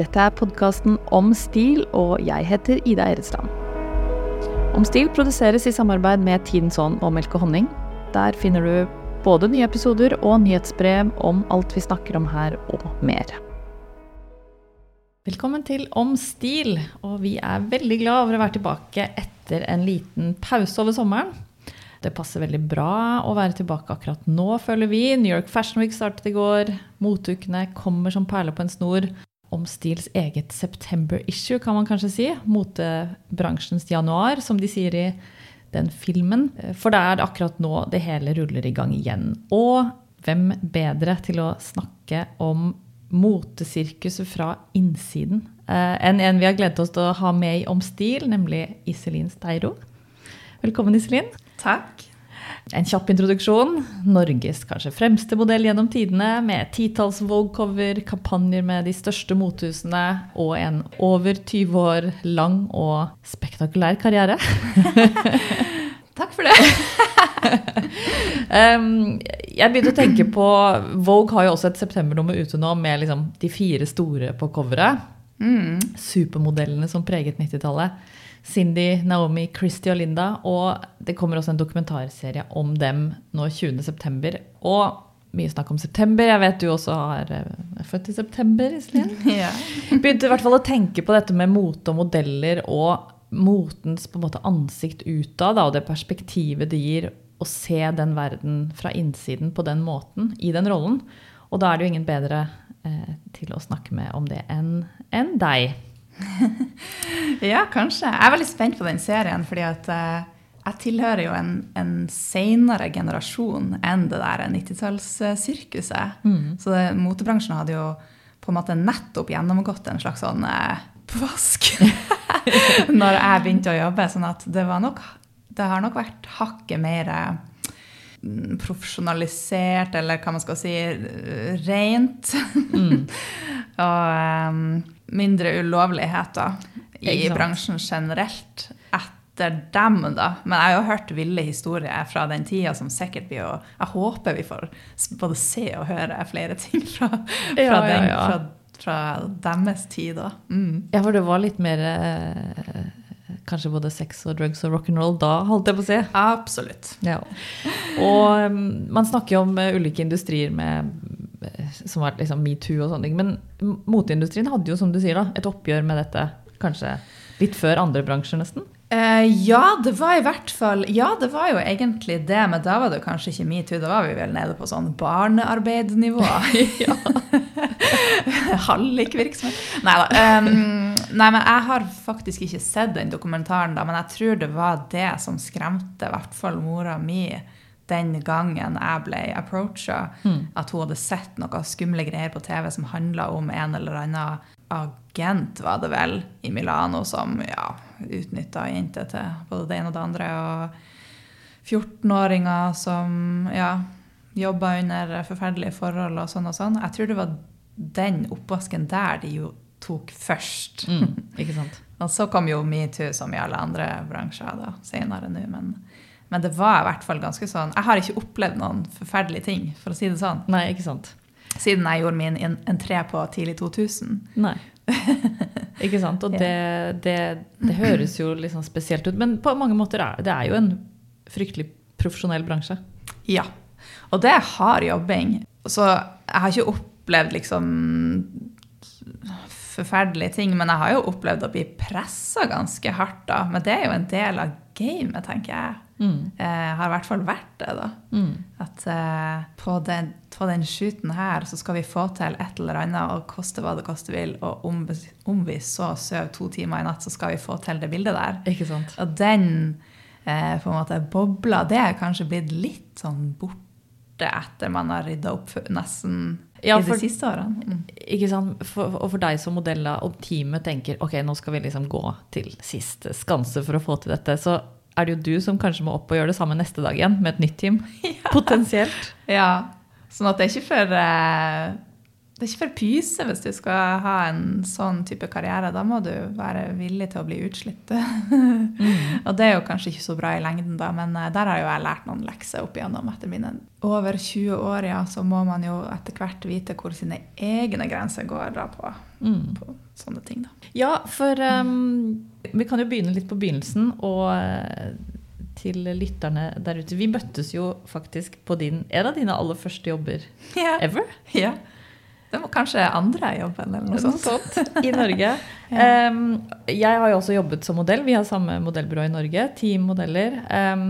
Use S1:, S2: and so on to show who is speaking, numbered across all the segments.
S1: Dette er podkasten Om stil, og jeg heter Ida Eresland. Om stil produseres i samarbeid med Tidens Ånd og Melk og honning. Der finner du både nye episoder og nyhetsbrev om alt vi snakker om her, og mer. Velkommen til Om stil, og vi er veldig glad over å være tilbake etter en liten pause over sommeren. Det passer veldig bra å være tilbake akkurat nå, føler vi. New York Fashion Week startet i går. Moteukene kommer som perler på en snor. Om stils eget september-issue, kan man kanskje si. Motebransjens januar, som de sier i den filmen. For det er akkurat nå det hele ruller i gang igjen. Og hvem bedre til å snakke om motesirkuset fra innsiden eh, enn en vi har gledet oss til å ha med i Om stil, nemlig Iselin Steiro. Velkommen, Iselin.
S2: Takk.
S1: En kjapp introduksjon. Norges kanskje fremste modell gjennom tidene, med titalls Vogue-cover, kampanjer med de største mothusene og en over 20 år lang og spektakulær karriere.
S2: Takk for det.
S1: jeg begynte å tenke på Vogue har jo også et septembernummer ute nå med liksom de fire store på coveret. Mm. Supermodellene som preget 90-tallet. Cindy, Naomi, Christy og Linda. Og det kommer også en dokumentarserie om dem nå 20.9. Og mye snakk om september. Jeg vet du også har, er født i september, Iselin.
S2: Ja.
S1: Begynte i hvert fall å tenke på dette med mote og modeller og motens på en måte ansikt utad, og det perspektivet det gir å se den verden fra innsiden på den måten, i den rollen. Og da er det jo ingen bedre eh, til å snakke med om det enn en deg.
S2: ja, kanskje. Jeg er veldig spent på den serien, fordi at uh, jeg tilhører jo en, en senere generasjon enn det der 90-tallssirkuset. Mm. Så det, motebransjen hadde jo på en måte nettopp gjennomgått en slags sånn uh, vask når jeg begynte å jobbe. sånn at det, nok, det har nok vært hakket mer mm, profesjonalisert, eller hva man skal si, rent. Mm. og um, mindre ulovligheter i bransjen generelt etter dem, da. Men jeg har jo hørt ville historier fra den tida som sikkert blir å Jeg håper vi får både se og høre flere ting fra, fra, ja, den, ja, ja. fra, fra deres tid, da.
S1: Mm. Ja, for det var litt mer eh, Kanskje både sex og drugs og rock'n'roll da, holdt jeg på å si.
S2: Absolutt.
S1: Ja. Og um, man snakker jo om uh, ulike industrier med som var liksom metoo og sånne ting. Men moteindustrien hadde jo, som du sier, da, et oppgjør med dette kanskje litt før andre bransjer, nesten?
S2: Uh, ja, det var i hvert fall Ja, det var jo egentlig det, men da var det kanskje ikke metoo. Da var vi vel nede på sånn barnearbeidnivå. Hallikvirksomhet. Nei da. Um, nei, men jeg har faktisk ikke sett den dokumentaren, da, men jeg tror det var det som skremte i hvert fall mora mi den gangen jeg ble approacha, mm. at hun hadde sett noen skumle greier på TV som handla om en eller annen agent, var det vel, i Milano som ja, utnytta jenter til både det ene og det andre. Og 14-åringer som ja, jobba under forferdelige forhold og sånn og sånn. Jeg tror det var den oppvasken der de jo tok først.
S1: Mm, ikke sant?
S2: og så kom jo metoo, som i alle andre bransjer, da, senere nå. men... Men det var i hvert fall ganske sånn Jeg har ikke opplevd noen forferdelige ting, for å si det sånn.
S1: Nei, ikke sant.
S2: Siden jeg gjorde min entré på tidlig 2000.
S1: Nei. ikke sant. Og det, det, det, høres jo litt sånn spesielt ut. Men på mange måter er det er jo en fryktelig profesjonell bransje.
S2: Ja. Og det er hard jobbing. Så jeg har ikke opplevd liksom forferdelige ting, men jeg har jo opplevd å bli pressa ganske hardt, da. Men det er jo en del av gamet, tenker jeg. Mm. Eh, har i hvert fall vært det, da. Mm. At eh, på, den, på den shooten her så skal vi få til et eller annet, og koste hva det koste vil. Og om, om vi så sover to timer i natt, så skal vi få til det bildet der.
S1: Ikke sant?
S2: Og den eh, på en måte bobla, det er kanskje blitt litt sånn borte etter man har rydda opp nesten ja, for, i de siste årene. Mm.
S1: Ikke sant? For, og for deg som modell, og teamet tenker ok, nå skal vi liksom gå til siste skanse for å få til dette. så er det jo du som kanskje må opp og gjøre det samme neste dag igjen med et nytt team. Ja. Potensielt.
S2: Ja. Sånn at det er ikke for uh, det er ikke for pyse hvis du skal ha en sånn type karriere. Da må du være villig til å bli utslitt. mm. Og det er jo kanskje ikke så bra i lengden, da, men eh, der har jo jeg lært noen lekser opp igjennom etter mine over 20 år. Ja, så må man jo etter hvert vite hvor sine egne grenser går da på, mm. på sånne ting. da.
S1: Ja, for um, vi kan jo begynne litt på begynnelsen. og eh, til lytterne der ute. Vi møttes jo faktisk på din, en av dine aller første jobber
S2: ja.
S1: ever.
S2: Ja. Det må kanskje andre jobben eller noe sånt.
S1: sånt I Norge. ja. um, jeg har jo også jobbet som modell. Vi har samme modellbyrå i Norge. Ti modeller. Um,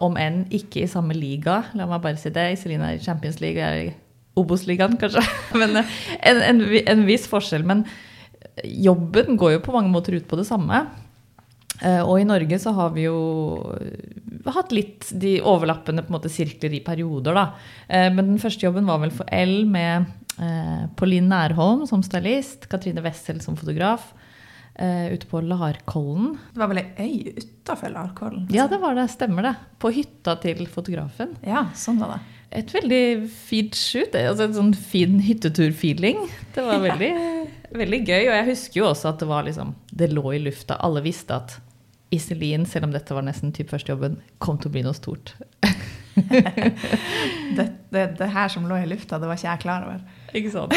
S1: om enn ikke i samme liga. La meg bare si det. Iselin er i Champions League, jeg er i Obos-ligaen, kanskje. Men eh, en, en, en, viss forskjell. Men jobben går jo på mange måter ut på det samme. Uh, og i Norge så har vi jo hatt litt de overlappende på en måte, sirkler i perioder, da. Men den første jobben var vel for L med Eh, Pauline Nærholm som stylist, Katrine Wessel som fotograf. Uh, ute på Larkollen.
S2: Det var vel ei øy utafor Larkollen?
S1: Ja, det var det. Stemmer det. På hytta til fotografen.
S2: Ja, sånn var det.
S1: Et veldig fint shoot. Altså et sånn fin hyttetur-feeling. Det var veldig, veldig gøy. Og jeg husker jo også at det var liksom Det lå i lufta. Alle visste at Iselin, selv om dette var nesten typ førstejobben, kom til å bli noe stort.
S2: det, det, det, her som lå i lufta, det var ikke jeg klar over.
S1: Ikke sant?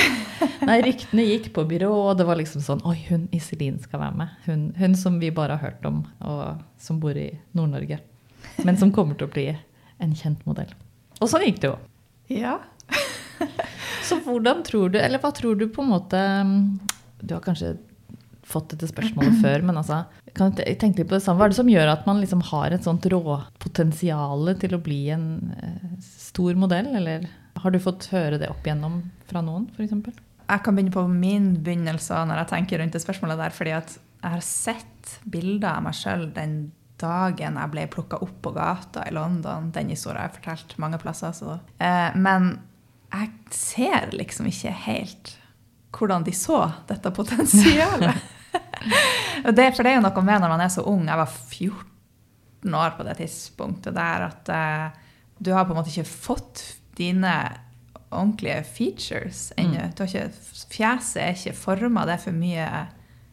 S1: Nei, ryktene gikk på byrå, og det var liksom sånn Oi, hun Iselin skal være med. Hun, hun, som vi bare har hørt om, og som bor i Nord-Norge. Men som kommer til å bli en kjent modell. Og sånn gikk det jo.
S2: Ja.
S1: Så hvordan tror du, eller hva tror du på en måte Du har kanskje fått dette spørsmålet før, men altså, kan tenke litt på det samme. Hva er det som gjør at man liksom har et sånt råpotensial til å bli en eh, stor modell, eller har du fått høre det opp igjennom fra noen, f.eks.?
S2: Jeg kan begynne på min begynnelse når jeg tenker rundt det spørsmålet der, fordi at jeg har sett bilder av meg sjøl den dagen jeg ble plukka opp på gata i London. Den historien har jeg fortalt mange plasser. Så. Eh, men jeg ser liksom ikke helt hvordan de så dette potensialet. det, for det er jo noe med når man er så ung. Jeg var 14 år på det tidspunktet der at uh, du har på en måte ikke fått dine ordentlige features ennå. Mm. Fjeset er ikke forma, det er for mye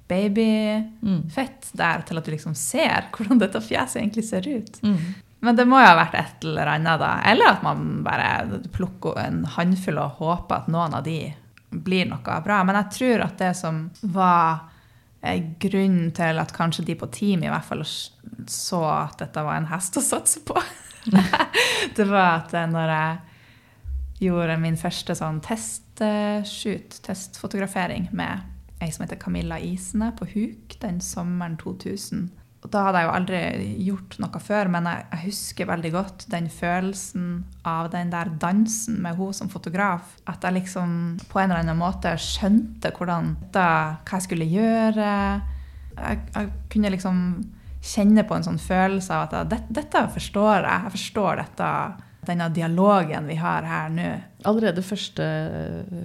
S2: babyfett mm. der til at du liksom ser hvordan dette fjeset egentlig ser ut. Mm. Men det må jo ha vært et eller annet, da. Eller at man bare plukker en håndfull og håper at noen av de blir noe bra. Men jeg tror at det som var grunnen til at kanskje de på team i hvert fall så at dette var en hest å satse på, det var at når jeg gjorde min første sånn testshoot, testfotografering, med ei som heter Camilla Isene på Huk den sommeren 2000 da hadde jeg jo aldri gjort noe før, men jeg, husker veldig godt den følelsen av den der dansen med hun som fotograf. At jeg liksom på en eller annen måte skjønte hvordan da, hva jeg skulle gjøre. Jeg, jeg, kunne liksom kjenne på en sånn følelse av at jeg, dette forstår jeg. Jeg forstår dette, denne dialogen vi har her nå.
S1: Allerede første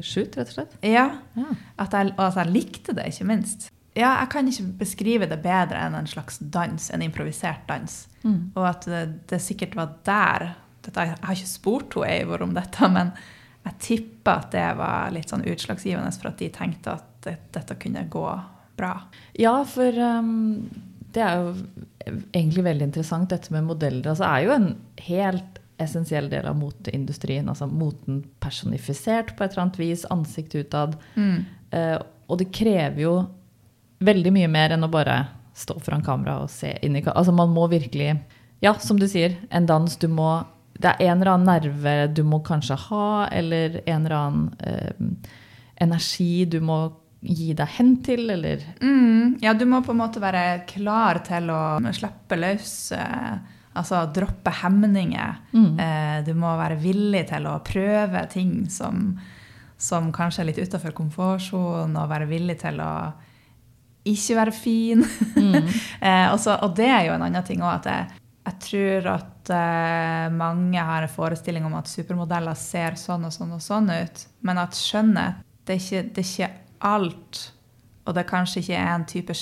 S1: shoot, rett og slett?
S2: Ja. ja. At jeg, og at jeg likte det, ikke minst ja, jeg kan ikke beskrive det bedre enn en slags dans, en improvisert dans. Mm. Og at det, det, sikkert var der dette, Jeg har ikke spurt hun Eivor om dette, men jeg tipper at det var litt sånn utslagsgivende for at de tenkte at det, dette kunne gå bra.
S1: Ja, for um, det er jo egentlig veldig interessant, dette med modeller. Altså er jo en helt essensiell del av moteindustrien. Altså moten personifisert på et eller annet vis, ansikt utad. Mm. Uh, og det krever jo veldig mye mer enn å bare stå foran kamera og se inn i Altså man må virkelig Ja, som du sier, en dans du må Det er en eller annen nerve du må kanskje ha, eller en eller annen uh, energi du må gi deg hen til, eller
S2: mm, Ja, du må på en måte være klar til å slippe løs. Eh, altså droppe hemninger. Mm. Eh, du må være villig til å prøve ting som, som kanskje er litt utafor komfortsonen, og være villig til å ikke være fin. Mm. eh, også, og det er jo en annen ting òg, at jeg, jeg, tror at eh, mange har en forestilling om at supermodeller ser sånn og sånn og sånn ut, men at skjønnhet, det er ikke, det er ikke alt. Og det kanskje ikke er en type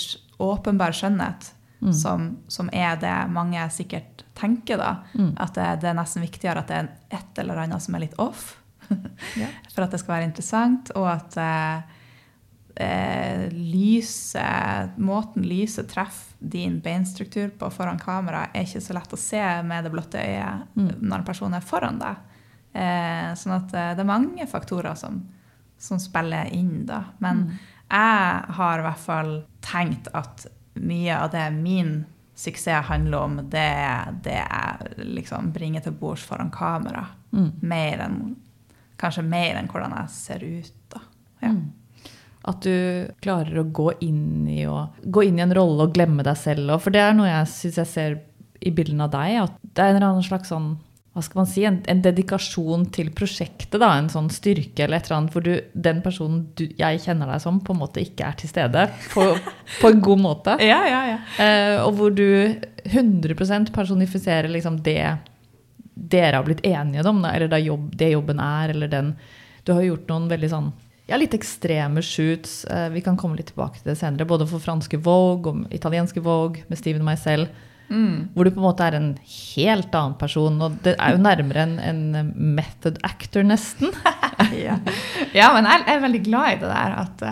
S2: åpenbar skjønnhet mm. som, som, er det mange sikkert tenker, da. Mm. At det, det, er nesten viktigere at det er et eller annet som er litt off.
S1: Ja.
S2: for at det skal være interessant, og at eh, eh, lyset, måten lyset treffer din beinstruktur på foran kamera, er ikke så lett å se med det blotte øyet
S1: Mm.
S2: når en person er foran deg. Eh, sånn at eh, det er mange faktorer som, som spiller inn, da. Men
S1: Mm.
S2: jeg har i hvert fall tenkt at mye av det min suksess handler om, det er det jeg liksom bringer til bords foran kamera.
S1: Mm.
S2: Mer enn, kanskje mer enn hvordan jeg ser ut. Ja.
S1: Mm. At du klarer å gå inn i, og, gå inn i en rolle og glemme deg selv. og- For det er noe jeg syns jeg ser i bildene av deg. At det er en eller annen slags sånn hva skal man si, en, en dedikasjon til prosjektet. da, En sånn styrke eller et eller annet hvor du, den personen du, jeg kjenner deg som, på en måte ikke er til stede. På, på en god måte.
S2: Ja, ja, ja.
S1: Eh, og hvor du 100% personifiserer liksom det dere har blitt enige om, da, eller det, jobb, det jobben er, eller den Du har gjort noen veldig sånn ja, litt ekstreme shoots. Eh, vi kan komme litt tilbake til det senere, både for franske Vogue og italienske Vogue med Steven og meg selv.
S2: Mm.
S1: Hvor du på en måte er en helt annen person. Og det er jo nærmere en, en method actor, nesten.
S2: ja. ja, men jeg er veldig glad i det der at,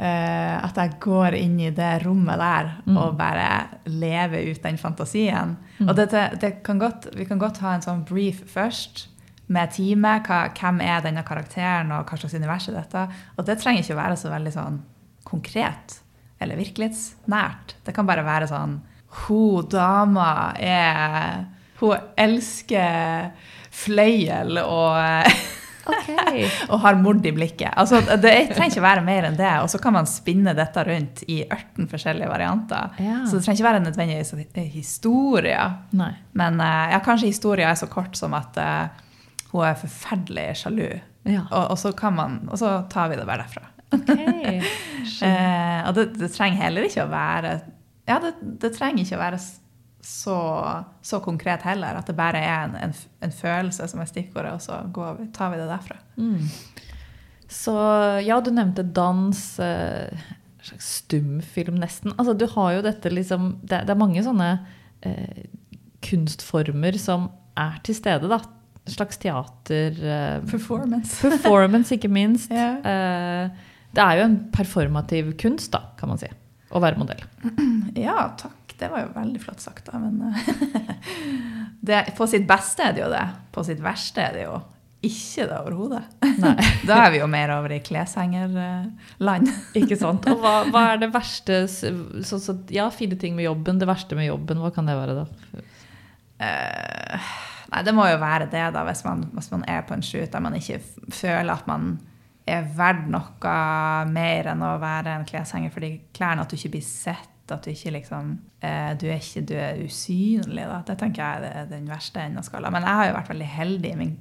S2: eh, at jeg går inn i det rommet der
S1: Mm.
S2: og bare lever ut den fantasien.
S1: Mm.
S2: Og det, det kan godt, vi kan godt ha en sånn brief først med teamet. Hva, hvem er denne karakteren, og hva slags univers er dette? Og det trenger ikke å være så veldig sånn konkret eller virkelighetsnært. Det kan bare være sånn Hun dama er Hun elsker fløyel og og har mord i blikket. Altså, det trenger ikke være mer enn det. Og så kan man spinne dette rundt i 18 forskjellige varianter.
S1: Ja.
S2: Så det trenger ikke være nødvendigvis historier.
S1: Nei.
S2: Men eh, ja, kanskje historien er så kort som at uh, hun er forferdelig sjalu.
S1: Ja.
S2: Og, og, så kan man, og så tar vi det bare derfra.
S1: Okay.
S2: Eh, og det, det trenger heller ikke å være Ja, det, det trenger ikke å være så, så konkret heller. At det bare er en, en, en følelse som er stikkordet, og så går vi, tar vi det derfra.
S1: Mm. Så ja, du nevnte dans, eh, slags stumfilm nesten. Altså, du har jo dette liksom Det, det er mange sånne eh, kunstformer som er til stede, da. En slags teater eh,
S2: Performance.
S1: Performance, ikke minst.
S2: yeah.
S1: Eh, det er jo en performativ kunst, da, kan man si. Å være modell.
S2: Ja, takk. Det var jo veldig flott sagt, da. Men eh, det, på sitt beste er det jo det. På sitt verste er det jo ikke det overhodet. Da er vi jo mer over i kleshengerland.
S1: Ikke sant? Og hva, hva er det verste så, så, Ja, fine ting med jobben. Det verste med jobben, hva kan det være, da?
S2: Eh, nei, det må jo være det, da, hvis man, hvis man er på en shoot der man ikke føler at man er verdt noe mer enn å være en kleshenger for de klærne. At du ikke blir sett, at du ikke liksom eh, Du er ikke du er usynlig. Da. Det tenker jeg er den verste enden av skala. Men jeg har jo vært veldig heldig i min,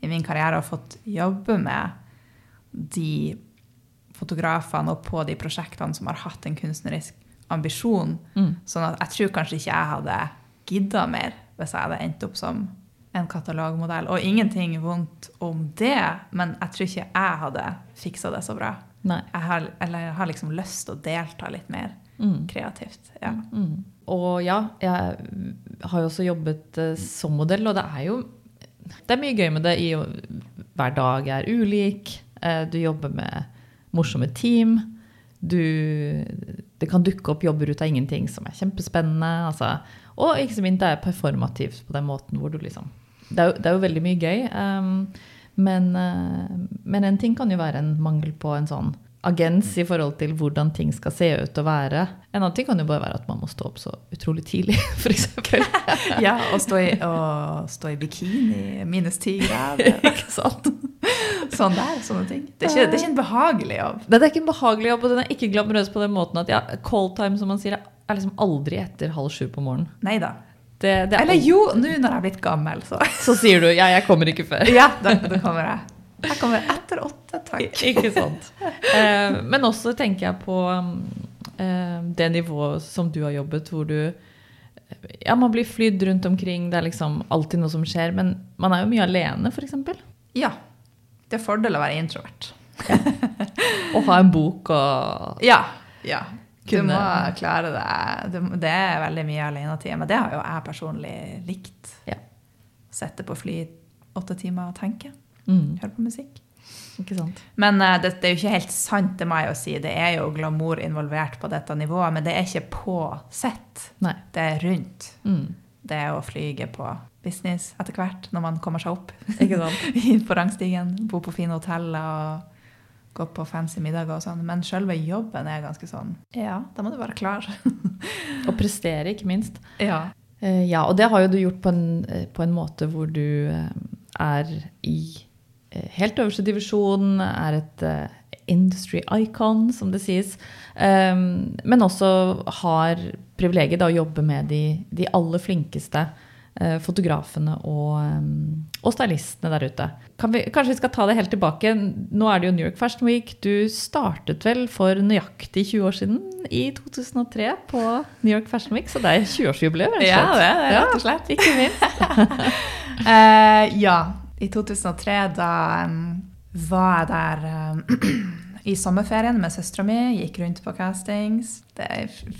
S2: i min karriere og fått jobbe med de fotografene og på de prosjektene som har hatt en kunstnerisk ambisjon.
S1: Mm.
S2: Sånn at jeg tror kanskje ikke jeg hadde gidda mer hvis jeg hadde endt opp som en katalogmodell. Og ingenting vondt om det, men jeg tror ikke jeg hadde fiksa det så bra. Jeg har, eller jeg har liksom lyst til å delta litt mer
S1: Mm.
S2: kreativt. Ja.
S1: Mm. Og ja, jeg har jo også jobbet eh, som modell, og det er jo Det er mye gøy med det i Hver dag er ulik. eh, Du jobber med morsomme team. Du Det kan dukke opp jobber ut av ingenting som er kjempespennende. Altså. Og ikke så minst det er performativt på den måten hvor du liksom Det er jo, det er jo veldig mye gøy. Um, men, uh, men en ting kan jo være en mangel på en sånn agens i forhold til hvordan ting skal se ut og være. En annen ting kan jo bare være at man må stå opp så utrolig tidlig, f.eks.
S2: ja, og stå i, og stå i bikini minus ti grader.
S1: ikke sant?
S2: Sånn der, sånne ting. Det er ikke, det er ikke en behagelig jobb.
S1: Det er ikke en behagelig jobb, og den er ikke glamorøs på den måten at ja, call time, som man sier, er liksom aldri etter halv sju på morgenen.
S2: Nei da.
S1: Det, det er
S2: Eller jo, nå når jeg er blitt gammel, så
S1: Så sier du ja, jeg kommer ikke før.
S2: Ja, da, da kommer jeg. Jeg kommer etter åtte, takk.
S1: Ikke sant. Eh, men også tenker jeg på eh, det nivået som du har jobbet, hvor du ja, man blir flydd rundt omkring, det er liksom alltid noe som skjer, men man er jo mye alene, f.eks.
S2: Ja. Det er fordel å være introvert.
S1: Og ha en bok og
S2: Ja. ja. Du må klare det. Det er veldig mye alenetid, men det har jo jeg personlig likt.
S1: Ja.
S2: Sette på fly åtte timer og tenke.
S1: Mm.
S2: Høre på musikk. Men uh, det, det er jo ikke helt sant, til meg å si. Det er jo glamour involvert på dette nivået, men det er ikke på sett.
S1: Nei.
S2: Det er rundt.
S1: Mm.
S2: Det er å flyge på business etter hvert, når man kommer seg opp
S1: Ikke sant?
S2: på rangstigen. Bo på fine hoteller og gå på fancy middager og sånn. Men selve jobben er ganske sånn Ja, da må du være klar.
S1: Og prestere, ikke minst.
S2: ja.
S1: Eh, ja, og det har jo du gjort på en, eh, på en måte hvor du eh, er i helt øverste divisjon, er et industry icon, som det sies. Um, men også har privilegiet å jobbe med de, de aller flinkeste fotografene og, um, og stylistene der ute. Kan vi, kanskje vi skal ta det helt tilbake. Nå er det jo New York Fashion Week. Du startet vel for nøyaktig 20 år siden, i 2003, på New York Fashion Week. Så det er 20-årsjubileum, rett og
S2: Ja,
S1: slett.
S2: det er det, rett og slett.
S1: Ikke minst.
S2: uh, ja. I 2003, da um, var jeg der um, i sommerferien med søstera mi. Gikk rundt på castings. Det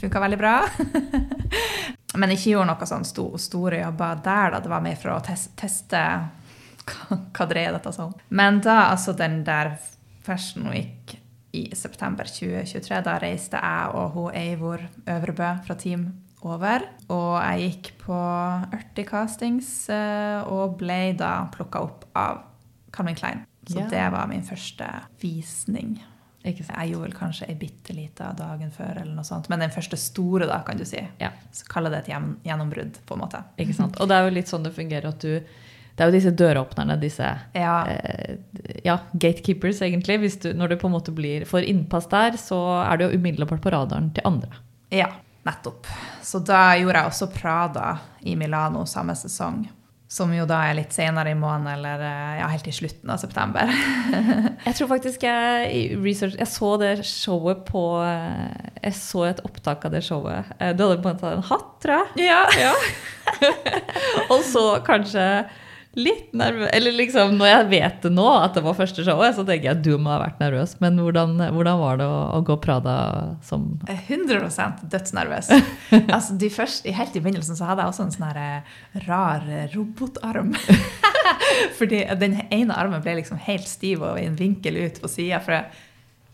S2: funka veldig bra. Men ikke gjorde noe sånn sto, store jobber der. da. Det var mer for å tes teste hva, hva dreier dette seg om. Men da, altså den der Fashion Week i september 2023, da reiste jeg og hun Eivor Øvrebø fra Team over. Og jeg gikk på 80 castings eh, og ble da plukka opp av Calvin Klein. Så
S1: yeah.
S2: det var min første visning. Jeg gjorde vel kanskje ei bitte lita dagen før, eller noe sånt. Men den første store, da, kan du si.
S1: Ja.
S2: Så kaller det et gjen- gjennombrudd, på en måte.
S1: Ikke sant? Og det er jo litt sånn det fungerer at du Det er jo disse døråpnerne, disse
S2: Ja.
S1: eh, ja, gatekeepers, egentlig. Du, når du på en måte blir får innpass der, så er du jo umiddelbart på radaren til andre.
S2: Ja, nettopp. Så da gjorde jeg også Prada i Milano samme sesong. Som jo da er litt senere i måneden, eller eh, ja, helt i slutten av september.
S1: Jeg tror faktisk jeg research Jeg så det showet på eh, Jeg så et opptak av det showet. Eh, Du hadde på en måte en hatt, tror jeg.
S2: Ja.
S1: Og så kanskje litt nervøs Eller liksom, når jeg vet det nå, at det var første showet, så tenker jeg at du må ha vært nervøs. Men hvordan, hvordan var det å, å gå Prada som
S2: 100% dødsnervøs. altså, de første, helt i begynnelsen så hadde jeg også en sånn her, eh, rar eh, robotarm. Fordi den ene armen ble liksom helt stiv og i en vinkel ut på sida. For jeg,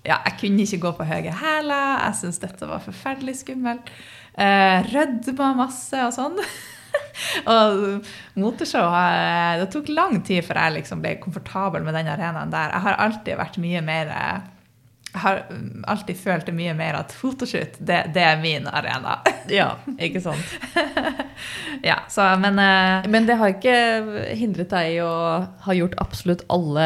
S2: ja, jeg kunne ikke gå på høye hæler. Jeg syntes dette var forferdelig skummelt. Eh, rødma masse og sånn. og moteshow Det tok lang tid før jeg liksom ble komfortabel med den arenaen der. Jeg har alltid vært mye mer eh, har alltid følt det mye mer at fotoshoot, det, det er min arena.
S1: Ja, ikke sant?
S2: ja, så, men uh,
S1: Men det har ikke hindret deg i å ha gjort absolutt alle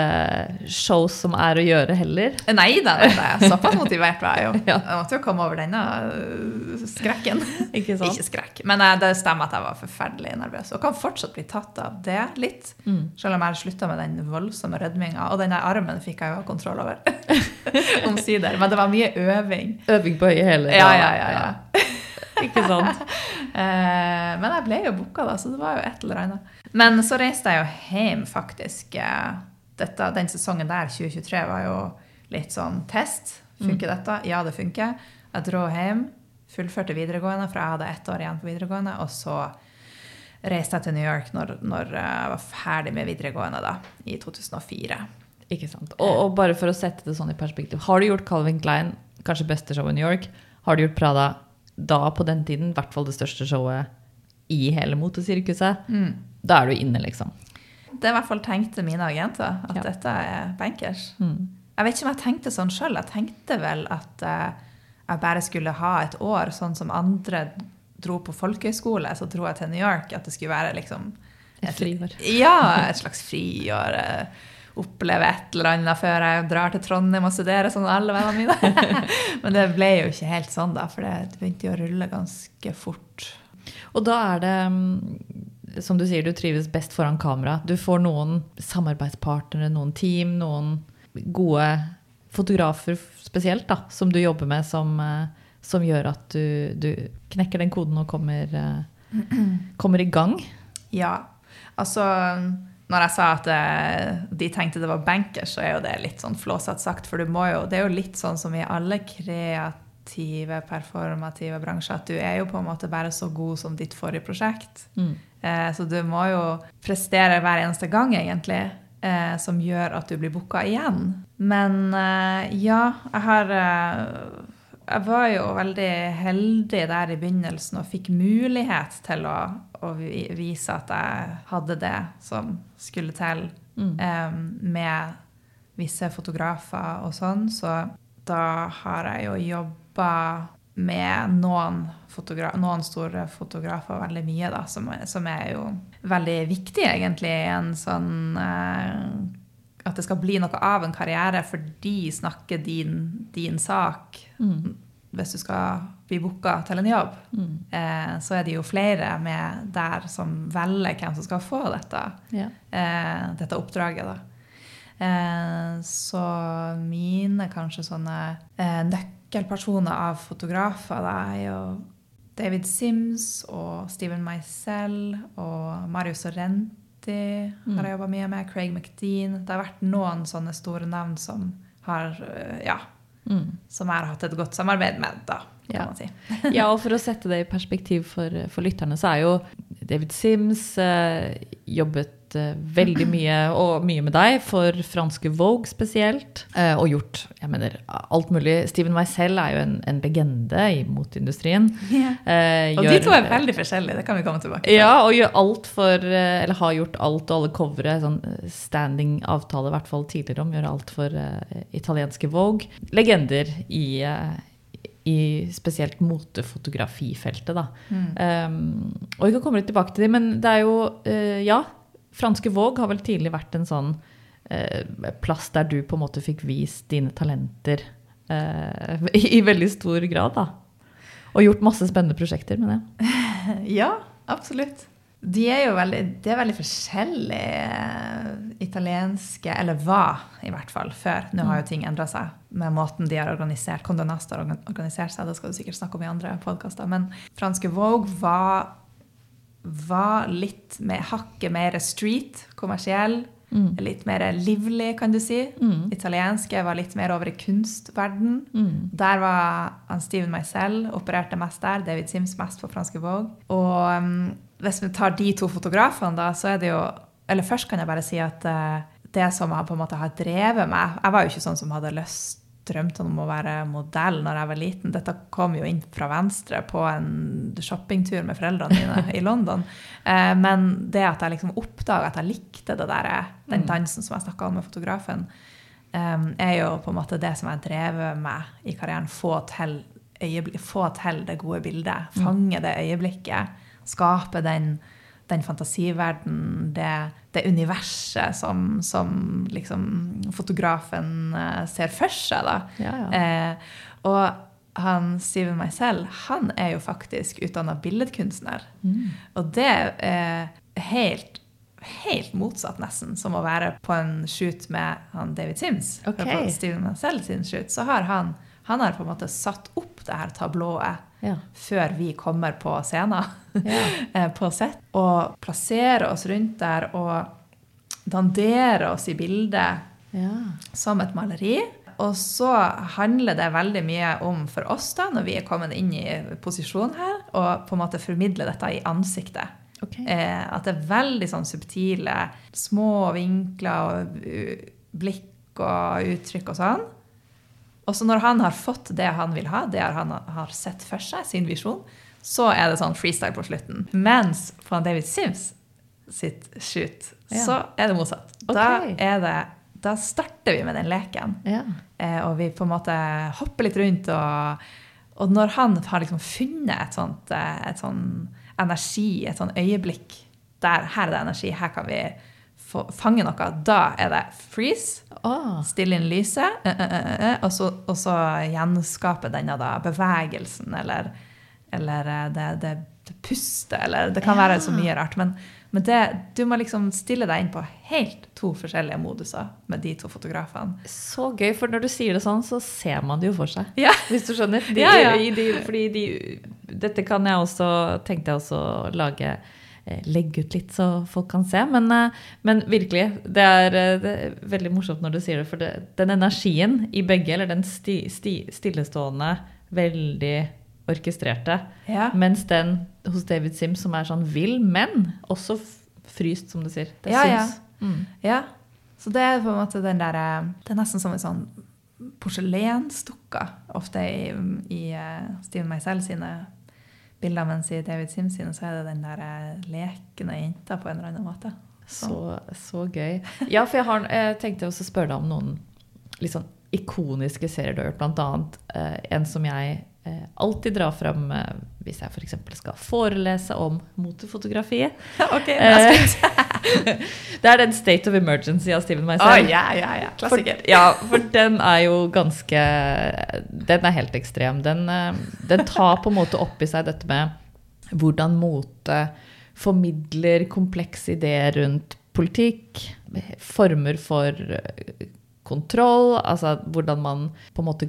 S1: shows som er å gjøre heller.
S2: Nei da, såpass motivert var jeg jo.
S1: Ja.
S2: Jeg måtte jo komme over denne øh, skrekken.
S1: Ikke sant?
S2: Ikke skrekk, men uh, det stemmer at jeg var forferdelig nervøs. Og kan fortsatt bli tatt av det litt.
S1: Mm.
S2: Selv om jeg slutta med den voldsomme rødminga. Og denne armen fikk jeg jo kontroll over. Omsider. Men det var mye øving.
S1: Øving på høye hæler.
S2: Ja, ja, ja. ja.
S1: Ikke sant?
S2: Eh, men jeg ble jo booka, da, så det var jo et eller annet. Men så reiste jeg jo hjem, faktisk. Eh, Dette, den sesongen der, 2023, var jo litt sånn test. Funker dette? Ja, det funker. Jeg dro hjem, fullførte videregående, for jeg hadde ett år igjen på videregående. Og så reiste jeg til New York når, når jeg var ferdig med videregående, da, i 2004.
S1: Ikke sant? Og, og bare for å sette det sånn i perspektiv. Har du gjort Calvin Klein, kanskje beste show i New York? Har du gjort Prada da på den tiden, i hvert fall det største showet i hele motesirkuset? Da er du inne, liksom.
S2: Det i hvert fall tenkte mine agenter, at
S1: Ja.
S2: dette er bankers.
S1: Mm.
S2: Jeg vet ikke om jeg tenkte sånn sjøl. Jeg tenkte vel at eh, jeg bare skulle ha et år, sånn som andre dro på folkehøyskole. Så dro jeg til New York. At det skulle være liksom
S1: Et friår.
S2: Ja, et slags friår. Oppleve et eller annet før jeg drar til Trondheim og studerer, sånn alle vennene mine. Men det ble jo ikke helt sånn, da, for det begynte jo å rulle ganske fort.
S1: Og da er det, mm, som du sier, du trives best foran kamera. Du får noen samarbeidspartnere, noen team, noen gode fotografer spesielt, da, som du jobber med, som, eh, som gjør at du, du knekker den koden og kommer, eh, kommer i gang.
S2: Ja, altså når jeg sa at eh, de tenkte det var bankers, så er jo det litt sånn flåsatt sagt. For jo, det er jo litt sånn som i alle kreative, performative bransjer, at du er jo på en måte bare så god som ditt forrige prosjekt.
S1: Mm.
S2: Eh, så du må jo prestere hver eneste gang, egentlig. eh, som gjør at du blir booka igjen. Men eh, ja, jeg har Jeg var jo veldig heldig der i begynnelsen og fikk mulighet til å, å vise at jeg hadde det som skulle til
S1: Mm.
S2: um, med visse fotografer og sånn. Så da har jeg jo jobba med noen, noen store fotografer veldig mye, da, som, som er jo veldig viktig, egentlig, i en sånn eh, At det skal bli noe av en karriere, for de snakker din, din sak
S1: Mm.
S2: hvis du skal bli booka til en jobb.
S1: Mm.
S2: Eh, så er det jo flere med der som velger hvem som skal få dette
S1: Ja.
S2: eh, dette oppdraget. Da. Eh, så mine kanskje sånne eh, nøkkelpersoner av fotografer da, er jo David Sims og Steven Meisel og Mario Sorrenti har jeg jobba mye med. Craig McDean. Det har vært noen sånne store navn som har eh, ja,
S1: Mm.
S2: som jeg har hatt et godt samarbeid med, da, kan
S1: Ja.
S2: man si.
S1: Ja, og for å sette det i perspektiv for, for lytterne, så er jo David Sims eh, jobbet veldig mye, og mye med deg, for franske Vogue spesielt. Eh, og gjort jeg mener, alt mulig. Steven Weissel er jo en, en legende i moteindustrien. Eh,
S2: Og de to er veldig forskjellige, det kan vi komme tilbake til.
S1: Ja, og gjør alt for eh, Eller har gjort alt, og alle covere. Sånn eh, standing avtale, i hvert fall tidligere om. Gjør alt for uh, italienske Vogue. Legender i, uh, i spesielt motefotografifeltet, da.
S2: Mm.
S1: Um, og vi kan komme litt tilbake til det, men det er jo uh, Ja, franske Våg har vel tidlig vært en sånn eh, plass der du på en måte fikk vist dine talenter eh, i, i veldig stor grad, da. Og gjort masse spennende prosjekter med det.
S2: Ja, absolutt. De er jo veldig, de er veldig forskjellige eh, italienske, eller var i hvert fall før. Nå har jo ting endra seg med måten de har organisert Condonasta har organisert seg. Det skal du sikkert snakke om i andre podkaster. Men franske Vogue var, var litt med hakket mer street, kommersiell.
S1: Mm.
S2: Litt mer livlig, kan du si.
S1: Mm.
S2: Italienske var litt mer over i kunstverden.
S1: Mm.
S2: Der var han Steven Meisel, opererte mest der. David Sims mest på franske Vogue. Og um, hvis vi tar de to fotografene, da, så er det jo Eller først kan jeg bare si at uh, det som jeg på en måte har drevet meg Jeg var jo ikke sånn som hadde lyst drømte om å være modell når jeg var liten. Dette kom jo inn fra venstre på en shoppingtur med foreldrene mine i London. Eh, men det at jeg liksom oppdaga at jeg likte det der, den dansen som jeg snakka om med fotografen, um, er jo på en måte det som jeg drevet med i karrieren. Få til, få til det gode bildet. Fange det øyeblikket. Skape den, den fantasiverden, det, det universet som, som liksom fotografen eh, ser for seg.
S1: Ja, ja.
S2: Eh, og han Steven Meisel, han er jo faktisk utdanna billedkunstner.
S1: Mm.
S2: Og det er helt, helt motsatt nesten som å være på en shoot med han David Sims. Okay.
S1: Ok.
S2: På Steven Meisel sin shoot, så har han, han har på en måte satt opp det her tablået
S1: Ja.
S2: før vi kommer på scenen
S1: Ja.
S2: eh, på sett, og plassere oss rundt der og dandere oss i bildet
S1: ja.
S2: som et maleri. Og så handler det veldig mye om for oss, da, når vi er kommet inn i posisjon her, og på en måte formidle dette i ansiktet.
S1: Okay.
S2: Eh, at det er veldig sånn subtile, små vinkler og blikk og uttrykk og sånn. Og så når han har fått det han vil ha, det han har sett for seg, sin visjon, så er det sånn freestyle på slutten. Mens på David Sims sitt shoot,
S1: Ja.
S2: så er det motsatt. Da, er det, da starter vi med den leken.
S1: Ja.
S2: Eh, og vi på en måte hopper litt rundt. Og, og når han har liksom funnet et sånt eh, et sånt energi, et sånt øyeblikk der Her er det energi, her kan vi fange noe. Da er det freeze.
S1: Oh.
S2: Stille inn lyset, eh, eh, eh, og, så, og så gjenskape denne da, bevegelsen eller, eller det, det, det pustet, eller Det kan
S1: Ja.
S2: være så mye rart. Men, men det, du må liksom stille deg inn på helt to forskjellige moduser med de to fotografene.
S1: Så gøy, for når du sier det sånn, så ser man det jo for seg.
S2: Ja.
S1: Hvis du skjønner. De,
S2: Ja, ja.
S1: i De, fordi de, dette kan jeg også, tenkte jeg også lage Legge ut litt så folk kan se. Men, eh, men virkelig, det er, eh, det er veldig morsomt når du sier det. For det, den energien i begge, eller den sti, sti, stillestående, veldig orkestrerte,
S2: Ja.
S1: mens den hos David Sims som er sånn vill, men også fryst, som du sier. Det
S2: Ja, ja.
S1: Mm.
S2: Ja. Så det er på en måte den der eh, Det er nesten som en sånn porselensdukker ofte i, i Steven Meisel sine bilder, mens i David Sims sine så er det den der uh, lekende jenta på en eller annen måte.
S1: Så, så gøy. Ja, for jeg, har, jeg tenkte også å spørre deg om noen litt sånn ikoniske serier du har gjort, annet uh, en som jeg Eh, alltid dra fram eh, hvis jeg f.eks. skal forelese om motefotografi.
S2: ok, eh,
S1: Det er den State of Emergency av Steven Meisel.
S2: Oh, ja, ja, ja. Klassiker.
S1: For, ja, for den er jo ganske Den er helt ekstrem. Den, den tar på en måte opp i seg dette med hvordan mote formidler komplekse ideer rundt politikk, former for kontroll, altså hvordan man på en måte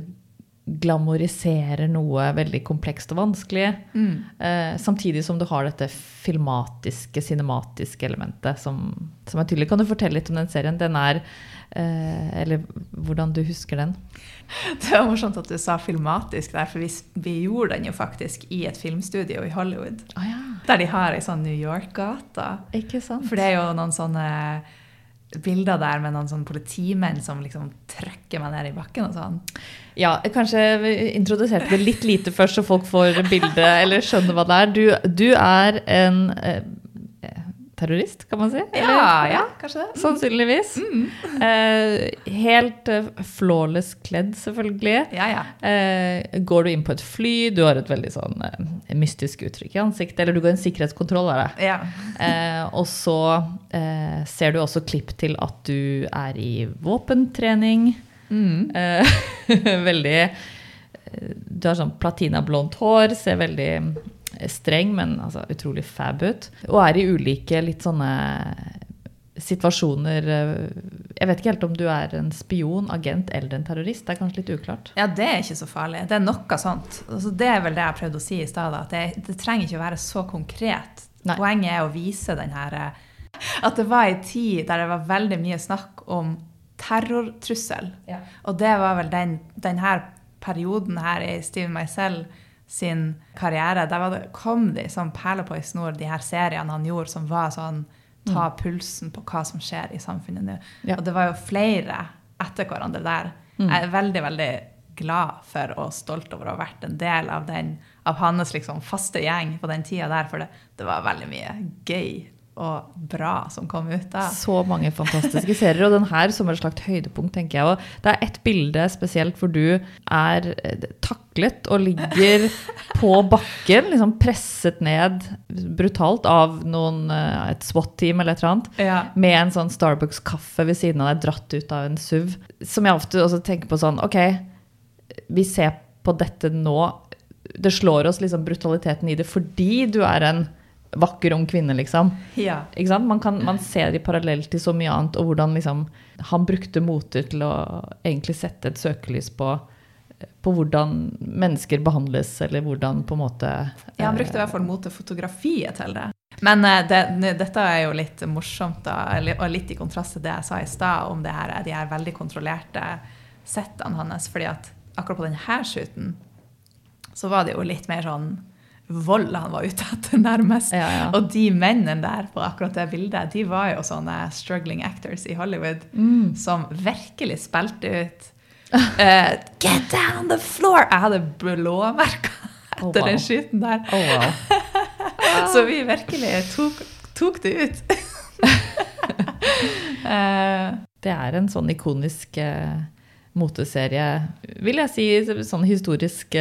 S1: glamoriserer noe veldig komplekst og vanskelig. Mm. Eh, samtidig som du har dette filmatiske, cinematiske elementet som, som, er tydelig. Kan du fortelle litt om den serien? Den er eh, Eller hvordan du husker den?
S2: Det var morsomt at du sa filmatisk der, for vi, vi gjorde den jo faktisk i et filmstudio i Hollywood.
S1: Ah, ja.
S2: Der de har ei sånn New York-gate. For det er jo noen sånne bilder der med noen sånn politimenn som liksom trykker meg ned i bakken og sånn.
S1: Ja, kanskje vi introduserte det litt lite først, så folk får bilde eller skjønner hva det er. Du, du er en eh, terrorist, kan man si?
S2: Eller? Ja, ja, kanskje det.
S1: Sannsynligvis. Mm. Eh, helt uh, flawless kledd, selvfølgelig.
S2: Ja, ja.
S1: Eh, går du inn på et fly, du har et veldig sånn eh, mystisk uttrykk i ansiktet, eller du går i en sikkerhetskontroll, er det.
S2: Ja.
S1: Eh, og så eh, ser du også klipp til at du er i våpentrening. Mm. veldig Du har sånn platinablondt hår, ser veldig streng, men altså, utrolig fab ut. Og er i ulike litt sånne situasjoner eh, Jeg vet ikke helt om du er en spion, agent eller en terrorist. Det er kanskje litt uklart?
S2: Ja, det er ikke så farlig. Det er noe sånt. Altså, det er vel det jeg prøvde å si i stad. At det, det, trenger ikke å være så konkret. Nei. Poenget er å vise den her eh, At det var ei tid der det var veldig mye snakk om terrortrussel. Ja. Og det var vel den, den her perioden her i Steven Meisel sin karriere. Der det, kom de som perler på ei snor, de her seriene han gjorde som var sånn Ta mm. pulsen på hva som skjer i samfunnet nå. Ja. Og det var jo flere etter hverandre der. Mm. Jeg er veldig, veldig glad for og stolt over å ha vært en del av, den, av hans liksom, faste gjeng på den tida der, for det, det var veldig mye gøy og bra som kom ut da.
S1: Så mange fantastiske serier. Og den her som et slags høydepunkt, tenker jeg. Og det er ett bilde spesielt hvor du er eh, taklet og ligger på bakken, liksom presset ned brutalt av noen, eh, et SWAT-team eller et eller annet,
S2: ja.
S1: med en sånn Starbucks-kaffe ved siden av deg, dratt ut av en SUV. Som jeg ofte også tenker på sånn OK, vi ser på dette nå. Det slår oss liksom brutaliteten i det fordi du er en vakker ung kvinne, liksom.
S2: Ja.
S1: Man, kan, man, ser det parallelt til så mye annet, og hvordan liksom, han brukte moter til å egentlig sette et søkelys på, på hvordan mennesker behandles, eller hvordan på en måte
S2: Ja, han brukte i hvert fall motefotografiet til det. Men uh, det, dette er jo litt morsomt, da, og litt i kontrast til det jeg sa i stad om her, de her veldig kontrollerte settene hans. fordi at akkurat på denne shooten så var det jo litt mer sånn vold han var ute etter, nærmest.
S1: Ja, ja.
S2: Og de mennene der på akkurat det bildet, de var jo sånne struggling actors i Hollywood
S1: mm.
S2: som virkelig spilte ut uh, Get down the floor! Jeg hadde blåmerker etter oh, wow. den skyten der.
S1: Oh, wow.
S2: Så vi virkelig tok, tok det ut.
S1: uh, det er en sånn ikonisk uh, moteserie, vil jeg si, sånn historisk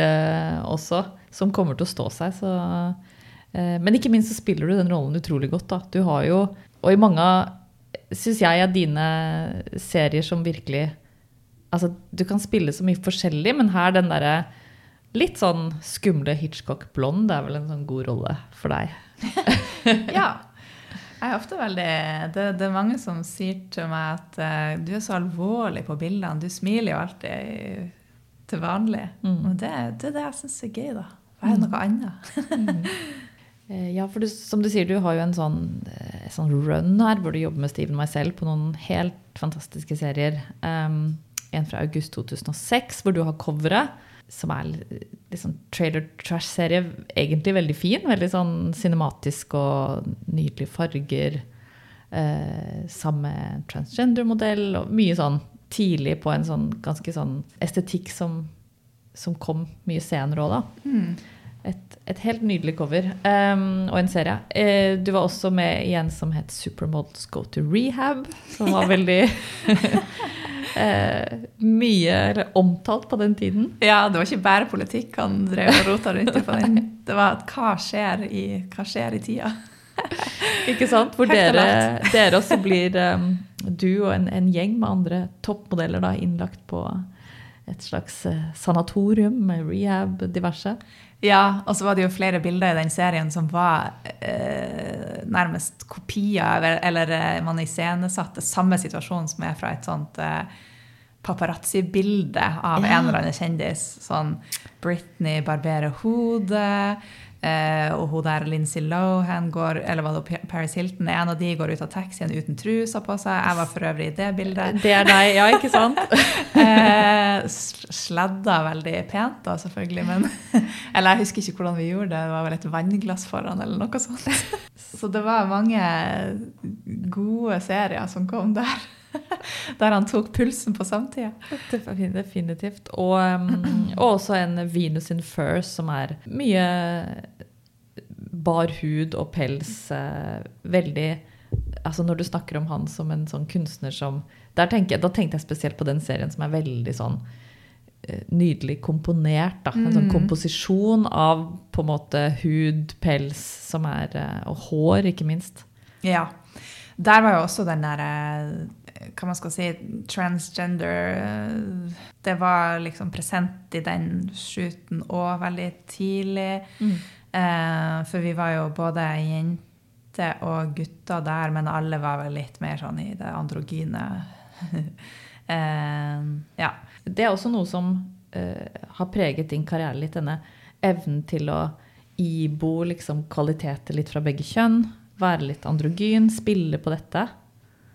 S1: også som kommer til å stå seg. Så, eh, men ikke minst så spiller du den rollen utrolig godt. Da. Du har jo, og i mange syns jeg er dine serier som virkelig Altså, du kan spille så mye forskjellig, men her den derre litt sånn skumle Hitchcock blond, det er vel en sånn god rolle for deg?
S2: ja. Jeg er ofte veldig det, det, er mange som sier til meg at uh, du er så alvorlig på bildene. Du smiler jo alltid til vanlig. Mm. Og det, det er det jeg syns er gøy, da. Hva er noe annet?
S1: mm. Ja, for du, som du sier, du har jo en sånn, en eh, sånn, run her hvor du jobber med Steven Myself på noen helt fantastiske serier. Um, en fra august 2006 hvor du har coveret, som er sånn trailer trash-serie. Egentlig veldig fin. Veldig sånn cinematisk og nydelige farger. Eh, samme transgender-modell og mye sånn tidlig på en sånn ganske sånn estetikk som, som kom mye senere òg, da.
S2: Mm.
S1: Et, et, helt nydelig cover um, og en serie. Uh, du var også med i en som het Supermodels Go to Rehab, som var veldig uh, mye eller omtalt på den tiden.
S2: Ja, det var ikke bare politikk han drev og rota rundt i på den. Det var at hva skjer i, hva skjer i tida?
S1: Ikke sant? Hvor dere, dere, også blir um, du og en, en, gjeng med andre toppmodeller da, innlagt på et slags uh, sanatorium med rehab, diverse.
S2: Ja, og så var det jo flere bilder i den serien som var eh, nærmest kopier, eller eh, man iscenesatte samme situasjon som er fra et sånt eh, paparazzi-bilde av ja. en eller annen kjendis. Sånn Britney barberer hodet. Eh, og hun der Lindsay Lohan går, eller var det Paris Hilton, en av de går ut av taxien uten trusa på seg. Jeg var for øvrig i det bildet.
S1: Det er deg, ja, ikke sant?
S2: eh, sladda veldig pent, da, selvfølgelig. Men, eller jeg husker ikke hvordan vi gjorde det. Det var vel et vannglass foran, eller noe sånt. Så det var mange gode serier som kom der. Der han tok pulsen på samtida.
S1: Definitivt. Og, um, og, også en Venus in fur, som er mye bar hud og pels. Uh, veldig altså Når du snakker om han som en sånn kunstner som tenker, Da tenkte jeg spesielt på den serien som er veldig sånn uh, nydelig komponert. Da. En sånn mm. komposisjon av på en måte hud, pels, som er, uh, og hår, ikke minst.
S2: Ja. Der var jo også den derre hva man skal si, transgender Det var liksom present i den shooten òg veldig tidlig. Mm. Eh, for vi var jo både jenter og gutter der, men alle var vel litt mer sånn i det androgyne. eh, ja.
S1: Det er også noe som eh, har preget din karriere litt, denne evnen til å ibo liksom, kvaliteter litt fra begge kjønn. Være litt androgyn, spille på dette.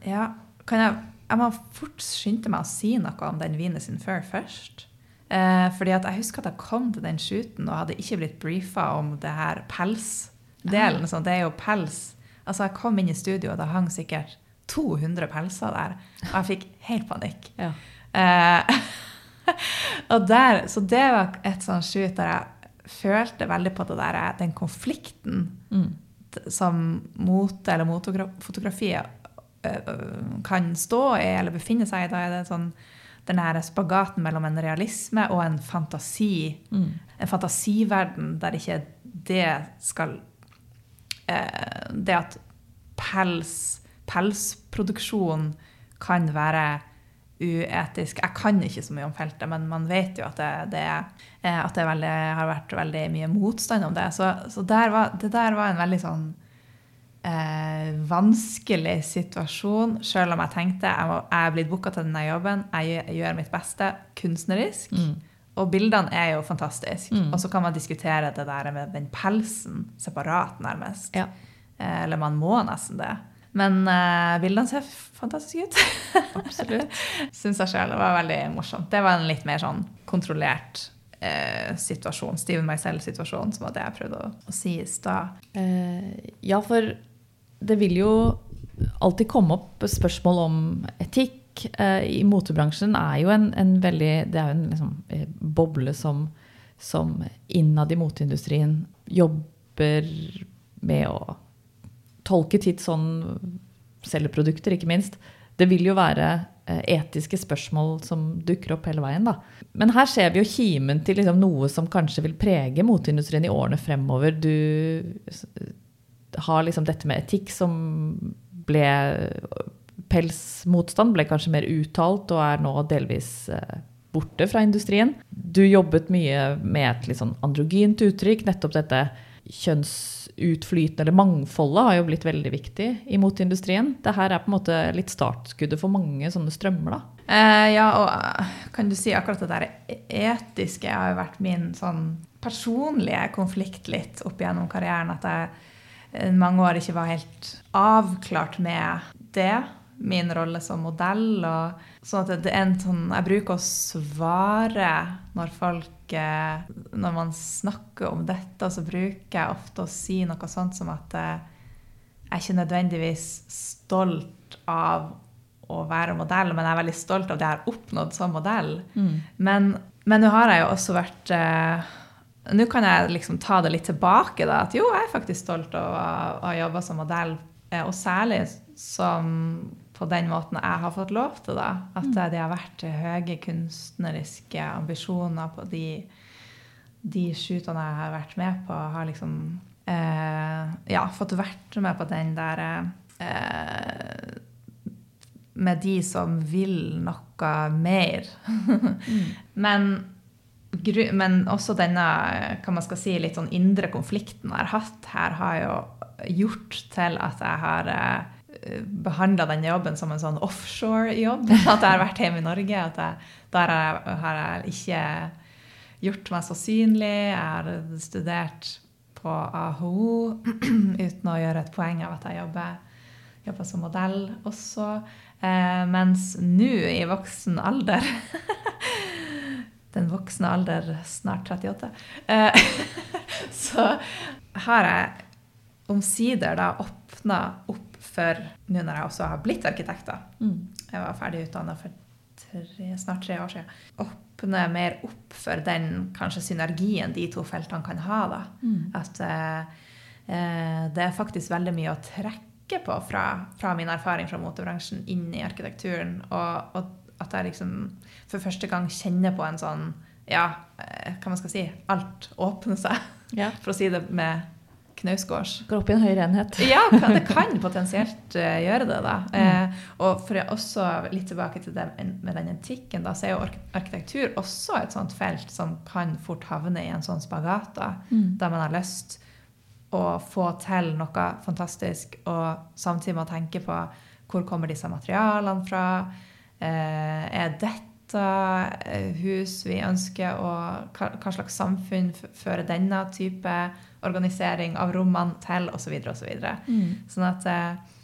S2: Ja, kan jeg, jeg må fort skynde meg å si noe om den Venus in Fur først. Eh, fordi at Jeg husker at jeg kom til den shooten og hadde ikke blitt brifa om det her pelsdelen. Ah. det er jo pels. Altså Jeg kom inn i studio, og det hang sikkert 200 pelser der. Og jeg fikk helt panikk. Ja. Eh, og der, så det var et sånt shoot der jeg følte veldig på der, den konflikten mm. som mote eller motofotografiet kan stå i eller befinne seg i. Da er det sånn, den her spagaten mellom en realisme og en fantasi. Mm. En fantasiverden der ikke det skal eh, Det at pels, pelsproduksjon kan være uetisk. Jeg kan ikke så mye om feltet, men man vet jo at det, det, eh, at det veldig, har vært veldig mye motstand om det. Så, så der var, det der var en veldig sånn eh, vanskelig situasjon, selv om jeg tenkte jeg, må, jeg er blitt booka til denne jobben, jeg, jeg, gjør mitt beste kunstnerisk. Mm. Og bildene er jo fantastiske. Mm. Og så kan man diskutere det der med den pelsen separat, nærmest. Ja. Eh, eller man må nesten det. Men eh, bildene ser fantastiske ut.
S1: Absolutt.
S2: Syns jeg sjøl. Det var veldig morsomt. Det var en litt mer sånn kontrollert eh, situasjon. Steven Meisel-situasjon, som var det jeg prøvde å, å si i stad.
S1: Ja, for det vil jo alltid komme opp spørsmål om etikk. Eh, I motebransjen er jo en, en veldig Det er jo en liksom, eh, boble som, som innad i moteindustrien jobber med å tolke tidsånd, selge produkter, ikke minst. Det vil jo være eh, etiske spørsmål som dukker opp hele veien. Da. Men her ser vi jo kimen til liksom noe som kanskje vil prege moteindustrien i årene fremover. Du har liksom dette med etikk som ble Pelsmotstand ble kanskje mer uttalt og er nå delvis eh, borte fra industrien. Du jobbet mye med et litt sånn androgynt uttrykk. Nettopp dette kjønnsutflytende, eller mangfoldet, har jo blitt veldig viktig i moteindustrien. Dette er på en måte litt startskuddet for mange sånne strømmer, da.
S2: Eh, ja, og eh, kan du si akkurat det der etiske har jo vært min sånn personlige konflikt litt opp gjennom karrieren. At jeg mange år ikke var helt avklart med det. Min rolle som modell. Og, sånn at det er en sånn, jeg bruker å svare når folk eh, Når man snakker om dette, så bruker jeg ofte å si noe sånt som at eh, jeg er ikke nødvendigvis stolt av å være modell, men jeg er veldig stolt av det jeg har oppnådd som modell.
S1: Mm.
S2: Men men nå har jeg jo også vært eh, Nå kan jeg liksom ta det litt tilbake. da, At jo, jeg er faktisk stolt av å ha jobba som modell. Eh, og særlig som på den måten jeg har fått lov til. da, At
S1: Mm.
S2: det har vært høye kunstneriske ambisjoner på de, de shootene jeg har vært med på. Har liksom eh, ja, fått vært med på den der eh, med de som vil noe mer. men, gru- men også denne hva man skal si, litt sånn indre konflikten jeg har hatt her, har jo gjort til at jeg har uh, behandla den jobben som en sånn offshore-jobb. At jeg har vært hjemme i Norge. at jeg, Der har jeg ikke gjort meg så synlig. Jeg har studert på AHO uten å gjøre et poeng av at jeg jobber, jobber som modell også. Eh, mens nå, i voksen alder Den voksne alder, snart 38, eh, så har jeg omsider da åpna opp for Nå når jeg også har blitt arkitekt, da.
S1: Mm.
S2: Jeg var ferdig utdanna for tre, snart tre år siden. Åpne mer opp for den kanskje synergien de to feltene kan ha. da.
S1: Mm.
S2: At eh, eh, det er faktisk veldig mye å trekke på fra, fra min erfaring fra motebransjen inn i arkitekturen. Og, og at jeg liksom for første gang kjenner på en sånn Ja, eh, hva man skal si Alt åpner seg,
S1: Ja.
S2: for å si det med knausgårds.
S1: Går opp i en høyere enhet.
S2: Ja, det kan potensielt eh, gjøre det. da. Eh, og for å også litt tilbake til det med den antikken, da, så er jo arkitektur også et sånt felt som kan fort havne i en sånn spagat, da,
S1: Mm.
S2: der man har lyst å få til noe fantastisk, og samtidig må tenke på hvor kommer disse materialene fra. Eh, er dette eh, hus vi ønsker, og hva, slags samfunn fører denne type organisering av rommene til, osv. osv.
S1: Mm.
S2: Sånn at eh,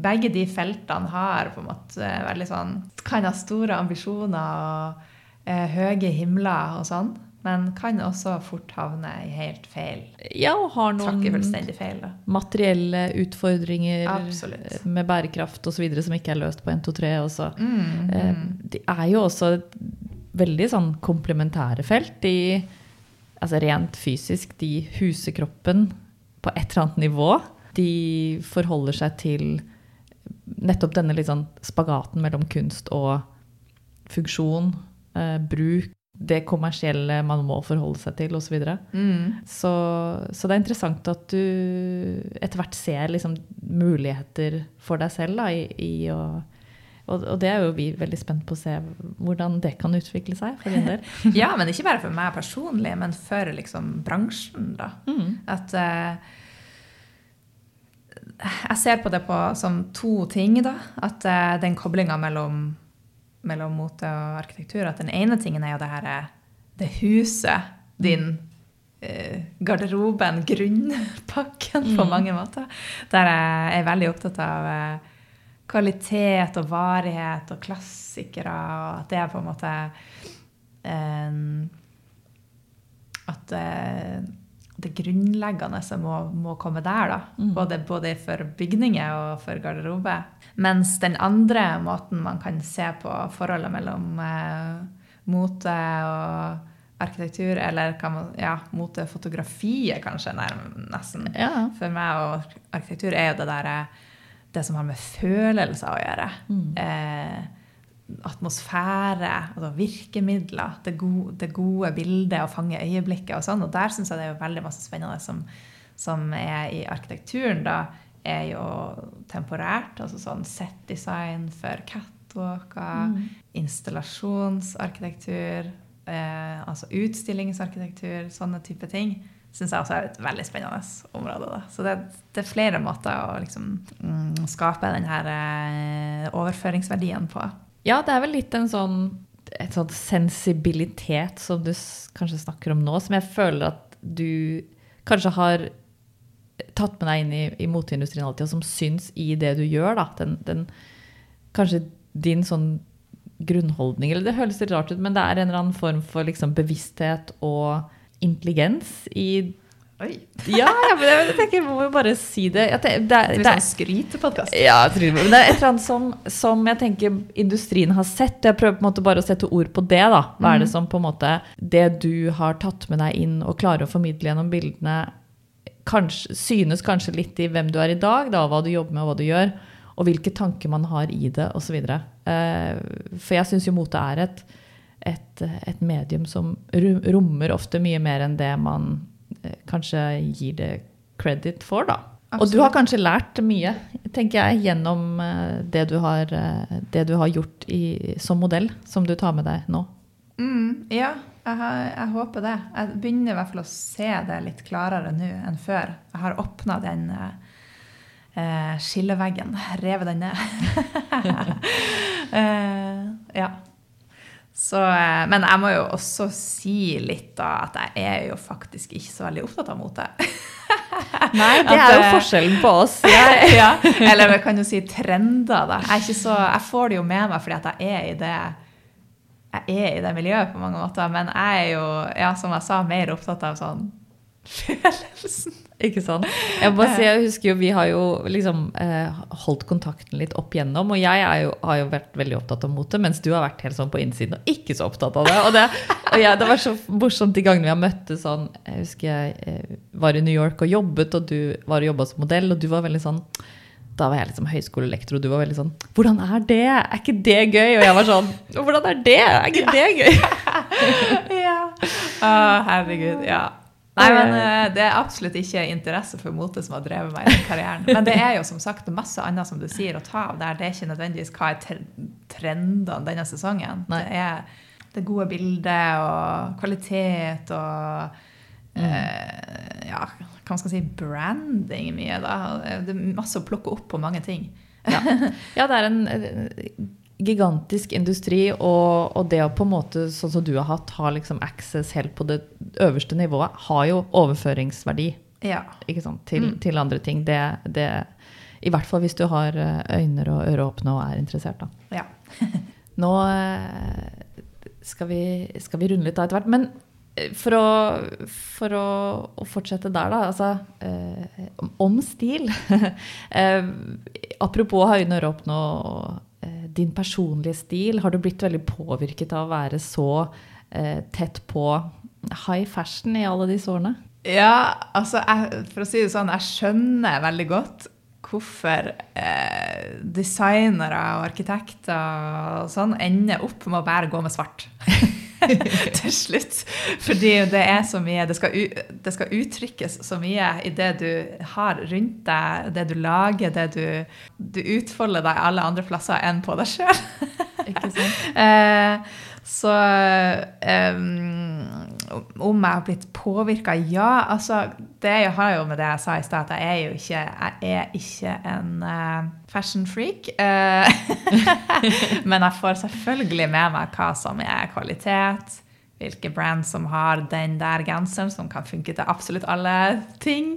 S2: begge de feltene har på en måte veldig sånn Kan ha store ambisjoner og eh, høye himler og sånn, men kan også fort havne i helt feil.
S1: Ja, og har noen
S2: feil.
S1: materielle utfordringer
S2: Absolutt.
S1: med bærekraft osv. som ikke er løst på 1, 2, 3 også.
S2: Mm,
S1: Eh,
S2: mm.
S1: De er jo også veldig sånn komplementære felt. De, altså rent fysisk, de huser kroppen på et eller annet nivå. De forholder seg til nettopp denne sånn spagaten mellom kunst og funksjon, eh, bruk, det kommersielle man må forholde seg til osv. Så, videre.
S2: Mm.
S1: så Så det er interessant at du etter hvert ser liksom muligheter for deg selv da, i, i å og, og det er jo vi veldig spent på å se hvordan det kan utvikle seg for din del.
S2: Ja, men ikke bare for meg personlig, men for liksom bransjen, da.
S1: Mm.
S2: At uh, Jeg ser på det på, som to ting, da. At uh, den koblinga mellom, mellom mote og arkitektur At den ene tingen er jo det her eh, Det huset, din eh, garderoben, grunnpakken på
S1: Mm.
S2: mange måter. Der jeg er veldig opptatt av eh, kvalitet og varighet og klassikere, og at det er på en måte eh, At eh, det grunnleggende som må, må komme der, da.
S1: Mm.
S2: Både, både for bygninger og for garderobe. Mens den andre måten man kan se på forholdet mellom eh, mote og arkitektur, eller kan man, ja, motefotografiet kanskje, nesten.
S1: Ja.
S2: For meg og arkitektur er jo det der eh, det som har med følelser å gjøre.
S1: Mm.
S2: Eh, atmosfære, altså virkemidler, det gode, det gode bildet, å fange øyeblikket og sånn. Og der syns jeg det er veldig masse spennende som, som er i arkitekturen, da, er jo temporært. Altså sånn set design for catwalker,
S1: Mm.
S2: installasjonsarkitektur, eh, altså utstillingsarkitektur, sånne type ting. Syns jeg også er et veldig spennende område. Da. Så det, det er flere måter å liksom, mm, skape den her eh, overføringsverdien på.
S1: Ja, det er vel litt en sånn et sånt sensibilitet som du kanskje snakker om nå, som jeg føler at du kanskje har tatt med deg inn i, i moteindustrien alltid, og som syns i det du gjør. Da. Den, den, kanskje din sånn grunnholdning, eller det høres litt rart ut, men det er en eller annen form for liksom bevissthet og intelligens i
S2: Oi.
S1: Ja, ja, men jeg tenker, jeg må jo bare si det. At det, det,
S2: Det
S1: det,
S2: er skryt
S1: ja, jeg tror det. Men det er et eller annet som, som jeg tenker industrien har sett. Jeg prøver på en måte bare å sette ord på det. da. Hva er det som på en måte Det du har tatt med deg inn og klarer å formidle gjennom bildene, kanskje, synes kanskje litt i hvem du er i dag, da, hva du jobber med og hva du gjør, og hvilke tanker man har i det osv. Eh, for jeg syns jo mote er et, et, et medium som rommer ofte mye mer enn det man kanskje gir det credit for, da. Og du har kanskje lært mye, tenker jeg, gjennom eh, det du har, eh, det du har gjort i, som modell, som du tar med deg nå.
S2: Mm, ja, jeg, har, jeg håper det. Jeg begynner i hvert fall å se det litt klarere nå enn før. Jeg har åpna den eh, eh, skilleveggen, revet den ned. eh, ja. Så, eh, men jeg må jo også si litt da at jeg er jo faktisk ikke så veldig opptatt av mote.
S1: Nei, det
S2: At,
S1: er jo
S2: eh,
S1: forskjellen på oss.
S2: Ja, eller vi kan jo si trender, da. Jeg, så, jeg får det jo med meg fordi at jeg er i det jeg er i det miljøet på mange måter, men jeg er jo, ja, som jeg sa, mer opptatt av sånn følelsen.
S1: Ikke sant? Jeg, må si, jeg husker jo, Vi har jo liksom eh, holdt kontakten litt opp igjennom. Og jeg er jo, har jo vært veldig opptatt av mote, mens du har vært helt sånn på innsiden og ikke så opptatt av det. Og det, og jeg, det var så morsomt de gangene vi har møttes sånn Jeg husker jeg eh, var i New York og jobbet, og du var og jobba som modell, og du var veldig sånn da var jeg liksom høyskolelektor, og du var veldig sånn 'Hvordan er det? Er ikke det gøy?' Og jeg var sånn 'Hvordan er det? Er ikke det gøy?'
S2: ja. Å, herregud. Ja. Nei, men eh, det er absolutt ikke interesse for mote som har drevet meg i den karrieren. Men det er jo som sagt masse annet som du sier å ta av der. Det er ikke nødvendigvis hva er trendene denne sesongen.
S1: Nei.
S2: Det er det gode bildet og kvalitet og eh, ja, hva skal man si, branding mye, da. Det er masse å plukke opp på mange ting.
S1: Ja. ja, det er en eh, gigantisk industri, og, og det å på en måte, sånn som du har hatt, ha liksom access helt på det øverste nivået, har jo overføringsverdi
S2: Ja.
S1: ikke sant, til,
S2: Mm.
S1: til andre ting. Det, det, I hvert fall hvis du har eh, øyne og ører åpne og er interessert. Da.
S2: ja.
S1: Nå eh, skal vi, skal vi runde litt av etter hvert. Men eh, for å, for å, å fortsette der, da. Altså, eh, om- stil. eh, apropos ha øyne og ører åpne og din personlige stil. Har du blitt veldig påvirket av å være så eh, tett på high fashion i alle disse årene?
S2: Ja, altså, jeg, for å si det sånn, jeg skjønner veldig godt hvorfor eh, designere og arkitekter og sånn ender opp med å bare gå med svart. Til slutt. Fordi det er så mye Det skal, det skal uttrykkes så mye i det du har rundt deg, det du lager, det du Du utfolder deg alle andre plasser enn på deg sjøl.
S1: Ikke sant?
S2: Eh, så em, om jeg har blitt påvirka? Ja, altså Det har jo med det jeg sa i stad, at jeg er jo ikke, jeg er ikke en uh, fashion freak. Uh, men jeg får selvfølgelig med meg hva som er kvalitet. Hvilke brand som har den der genseren som kan funke til absolutt alle ting.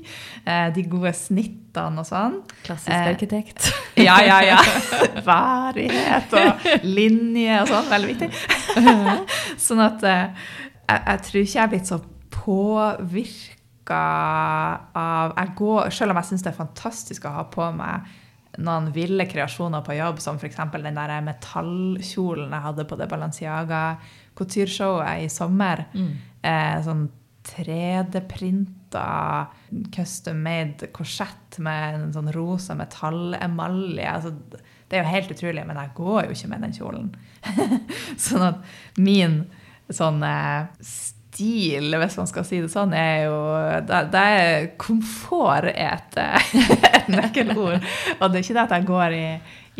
S2: Eh, de gode snittene og sånn.
S1: Klassisk arkitekt.
S2: Ja, ja, ja. Varighet og linje og sånn. Veldig viktig. Sånn at jeg, jeg tror ikke jeg er blitt så påvirka av jeg går, Selv om jeg syns det er fantastisk å ha på meg noen ville kreasjoner på jobb, som f.eks. den der metallkjolen jeg hadde på det Balenciaga couture-showet i sommer. Eh, sånn 3D-printa, custom-made korsett med en sånn rosa metallemalje. Altså, det er jo helt utrolig, men jeg går jo ikke med den kjolen. sånn at min sånn eh, stil, hvis man skal si det sånn, er jo det, er komfort et, eh, et nøkkelord. Og det er ikke det at jeg går i,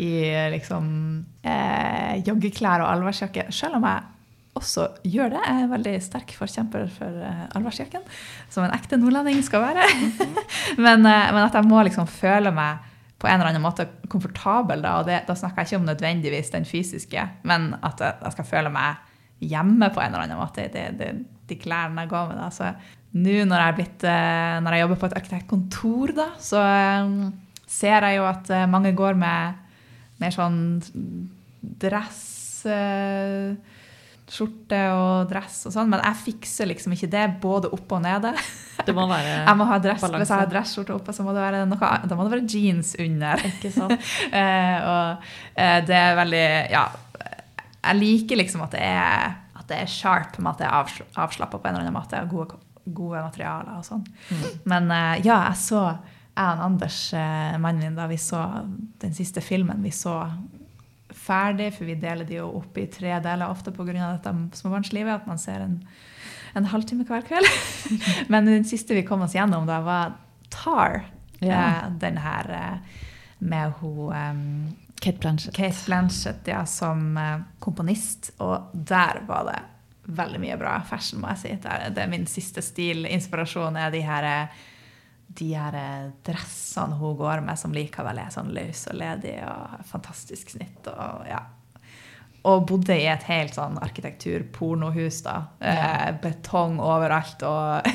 S2: i liksom eh, joggeklær og allværsjakke, selv om jeg også gjør det. Jeg er veldig sterk forkjemper for allværsjakken, som en ekte nordlending skal være. men, eh, men at jeg må liksom føle meg på en eller annen måte komfortabel, da, og det, da snakker jeg ikke om nødvendigvis den fysiske, men at jeg skal føle meg hjemme på en eller annen måte det, det, de klærne jeg går med. Da. Så nå når jeg, blitt, eh, når jeg jobber på et arkitektkontor, da, så eh, ser jeg jo at eh, mange går med mer sånn dress skjorte og dress og sånn, men jeg fikser liksom ikke det både oppe og nede.
S1: Det må være
S2: Jeg må ha dress,
S1: balanse.
S2: Hvis jeg har dressskjorte oppe, så må det være noe, da må det være jeans under.
S1: Ikke sant?
S2: Og det er veldig Ja. Jeg liker liksom at det er, at det er sharp, med at det er avsl avslappa på en eller annen måte. og Gode, gode materialer og sånn. Men eh, ja, jeg så jeg og Anders, eh, mannen min, da vi så den siste filmen vi så ferdig, for vi deler de jo opp i tre deler ofte pga. dette småbarnslivet, at man ser en, en halvtime hver kveld. Men den siste vi kom oss gjennom, da var Tar.
S1: Ja.
S2: Eh, den her med hun
S1: Kate Blanchett.
S2: Kate Blanchett ja, som eh, komponist, og der var det veldig mye bra fashion, må jeg si. Det er, min siste stilinspirasjon, er de her, de her eh, dressene hun går med, som likevel er sånn løs og ledig, og fantastisk snitt. Og, ja. Og bodde i et helt sånn arkitektur-pornohus, da. Eh, betong overalt, og,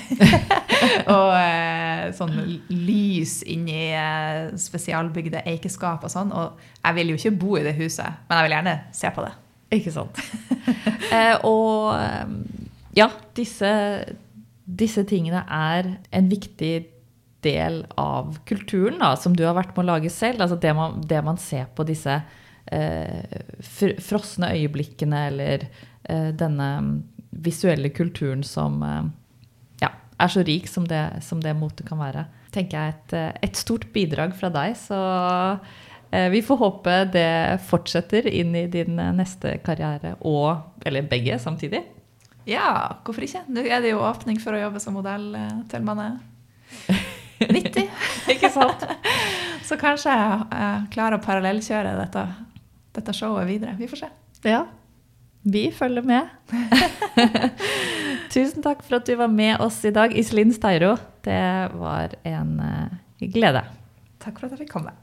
S2: og eh, sånn lys inni eh, spesialbygde eikeskap og sånn. Og jeg vil jo ikke bo i det huset, men jeg vil gjerne se på det.
S1: Ikke sant. eh, og eh, ja, disse, disse tingene er en viktig del av kulturen da, som du har vært med å lage selv. Altså det man, det man ser på disse fr frosne øyeblikkene eller eh, denne visuelle kulturen som eh, ja, er så rik som det, som det motet kan være. tenker jeg et, eh, et stort bidrag fra deg. Så eh, vi får håpe det fortsetter inn i din eh, neste karriere, og Eller begge samtidig.
S2: Ja, hvorfor ikke? Nå er det jo åpning for å jobbe som modell eh, til man er 90.
S1: Ikke sant?
S2: Så kanskje jeg klarer å parallellkjøre dette, dette showet videre. Vi får se.
S1: Ja. Vi følger med. Tusen takk for at du var med oss i dag, Iselin Steiro. Det var en eh, glede.
S2: Takk for at jeg fikk komme.